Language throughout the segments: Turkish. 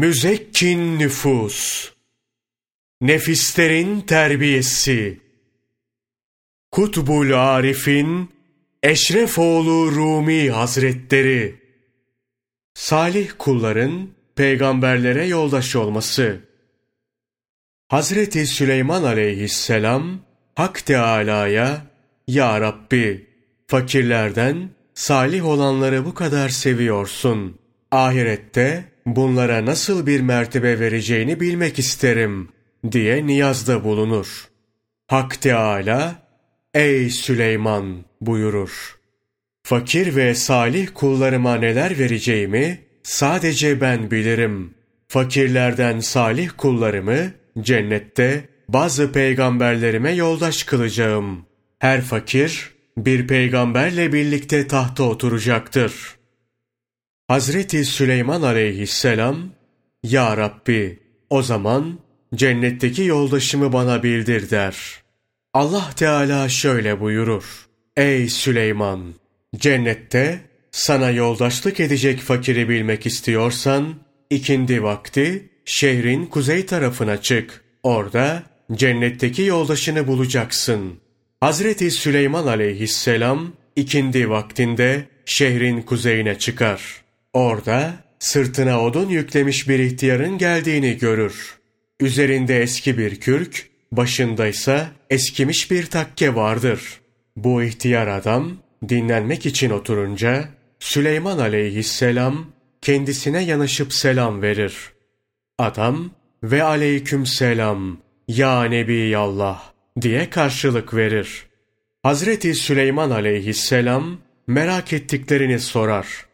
Müzekkin nüfus, nefislerin terbiyesi, Kutbul Arif'in Eşrefoğlu Rumi Hazretleri, Salih kulların peygamberlere yoldaş olması, Hazreti Süleyman aleyhisselam, Hak Teâlâ'ya, Ya Rabbi, fakirlerden salih olanları bu kadar seviyorsun. Ahirette bunlara nasıl bir mertebe vereceğini bilmek isterim diye niyazda bulunur. Hak Teâlâ, ey Süleyman buyurur. Fakir ve salih kullarıma neler vereceğimi sadece ben bilirim. Fakirlerden salih kullarımı cennette bazı peygamberlerime yoldaş kılacağım. Her fakir bir peygamberle birlikte tahta oturacaktır. Hazreti Süleyman aleyhisselam, Ya Rabbi, o zaman cennetteki yoldaşımı bana bildir der. Allah Teala şöyle buyurur. Ey Süleyman! Cennette sana yoldaşlık edecek fakiri bilmek istiyorsan, ikindi vakti şehrin kuzey tarafına çık. Orada cennetteki yoldaşını bulacaksın. Hazreti Süleyman aleyhisselam ikindi vaktinde şehrin kuzeyine çıkar. Orada sırtına odun yüklemiş bir ihtiyarın geldiğini görür. Üzerinde eski bir kürk, başındaysa eskimiş bir takke vardır. Bu ihtiyar adam dinlenmek için oturunca Süleyman aleyhisselam kendisine yanaşıp selam verir. Adam ve aleyküm selam ya Nebiyallah diye karşılık verir. Hazreti Süleyman aleyhisselam merak ettiklerini sorar.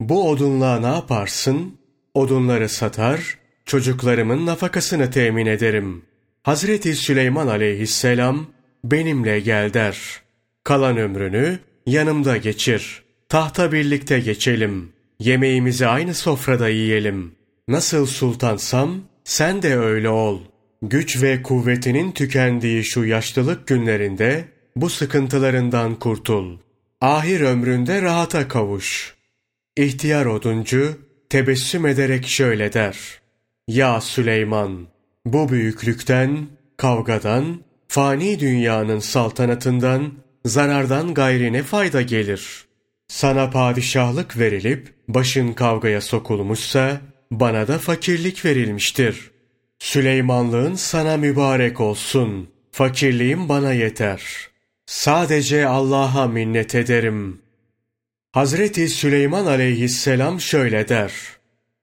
Bu odunla ne yaparsın? Odunları satar, çocuklarımın nafakasını temin ederim. Hazreti Süleyman aleyhisselam benimle gel der. Kalan ömrünü yanımda geçir. Tahta birlikte geçelim. Yemeğimizi aynı sofrada yiyelim. Nasıl sultansam sen de öyle ol. Güç ve kuvvetinin tükendiği şu yaşlılık günlerinde bu sıkıntılarından kurtul. Ahir ömründe rahata kavuş. İhtiyar oduncu tebessüm ederek şöyle der. Ya Süleyman! Bu büyüklükten, kavgadan, fani dünyanın saltanatından, zarardan gayri ne fayda gelir? Sana padişahlık verilip başın kavgaya sokulmuşsa, bana da fakirlik verilmiştir. Süleymanlığın sana mübarek olsun. Fakirliğim bana yeter. Sadece Allah'a minnet ederim. Hazreti Süleyman aleyhisselam şöyle der.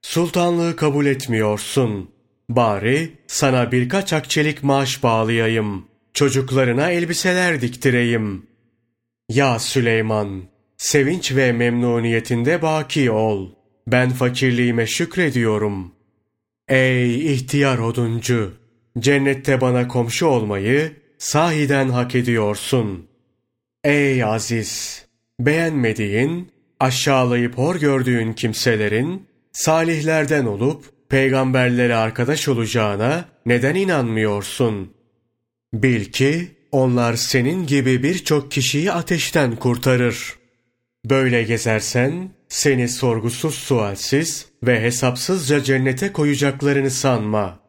Sultanlığı kabul etmiyorsun. Bari sana birkaç akçelik maaş bağlayayım. Çocuklarına elbiseler diktireyim. Ya Süleyman, sevinç ve memnuniyetinde baki ol. Ben fakirliğime şükrediyorum. Ey ihtiyar oduncu! Cennette bana komşu olmayı sahiden hak ediyorsun. Ey aziz! Beğenmediğin, aşağılayıp hor gördüğün kimselerin, salihlerden olup peygamberlere arkadaş olacağına neden inanmıyorsun? Bil ki onlar senin gibi birçok kişiyi ateşten kurtarır. Böyle gezersen seni sorgusuz sualsiz ve hesapsızca cennete koyacaklarını sanma.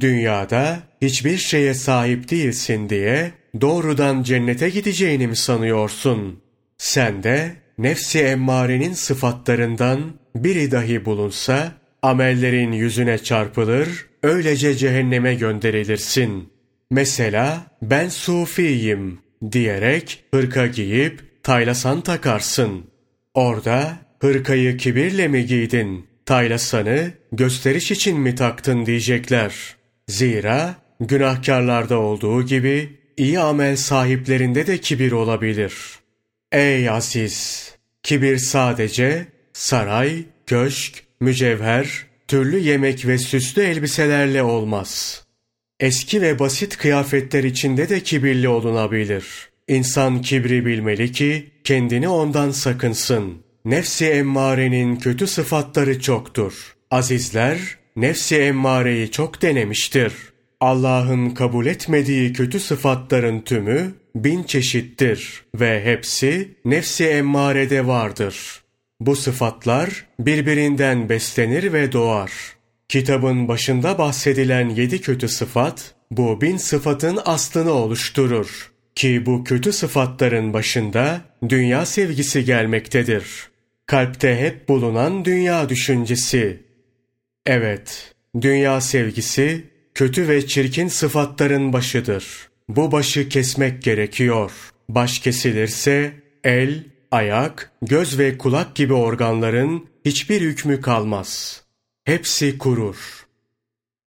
Dünyada hiçbir şeye sahip değilsin diye doğrudan cennete gideceğini mi sanıyorsun? Sen de nefsi emmarenin sıfatlarından biri dahi bulunsa amellerin yüzüne çarpılır, öylece cehenneme gönderilirsin. Mesela ben sufiyim diyerek hırka giyip taylasan takarsın. Orada hırkayı kibirle mi giydin, taylasanı gösteriş için mi taktın diyecekler. Zira günahkarlarda olduğu gibi iyi amel sahiplerinde de kibir olabilir. Ey aziz! Kibir sadece saray, köşk, mücevher, türlü yemek ve süslü elbiselerle olmaz. Eski ve basit kıyafetler içinde de kibirli olunabilir. İnsan kibri bilmeli ki kendini ondan sakınsın. Nefsi emmarenin kötü sıfatları çoktur. Azizler nefsi emmareyi çok denemiştir. Allah'ın kabul etmediği kötü sıfatların tümü bin çeşittir ve hepsi nefsi emmarede vardır. Bu sıfatlar birbirinden beslenir ve doğar. Kitabın başında bahsedilen yedi kötü sıfat, bu bin sıfatın aslını oluşturur. Ki bu kötü sıfatların başında dünya sevgisi gelmektedir. Kalpte hep bulunan dünya düşüncesi. Evet, dünya sevgisi kötü ve çirkin sıfatların başıdır. Bu başı kesmek gerekiyor. Baş kesilirse el, ayak, göz ve kulak gibi organların hiçbir hükmü kalmaz. Hepsi kurur.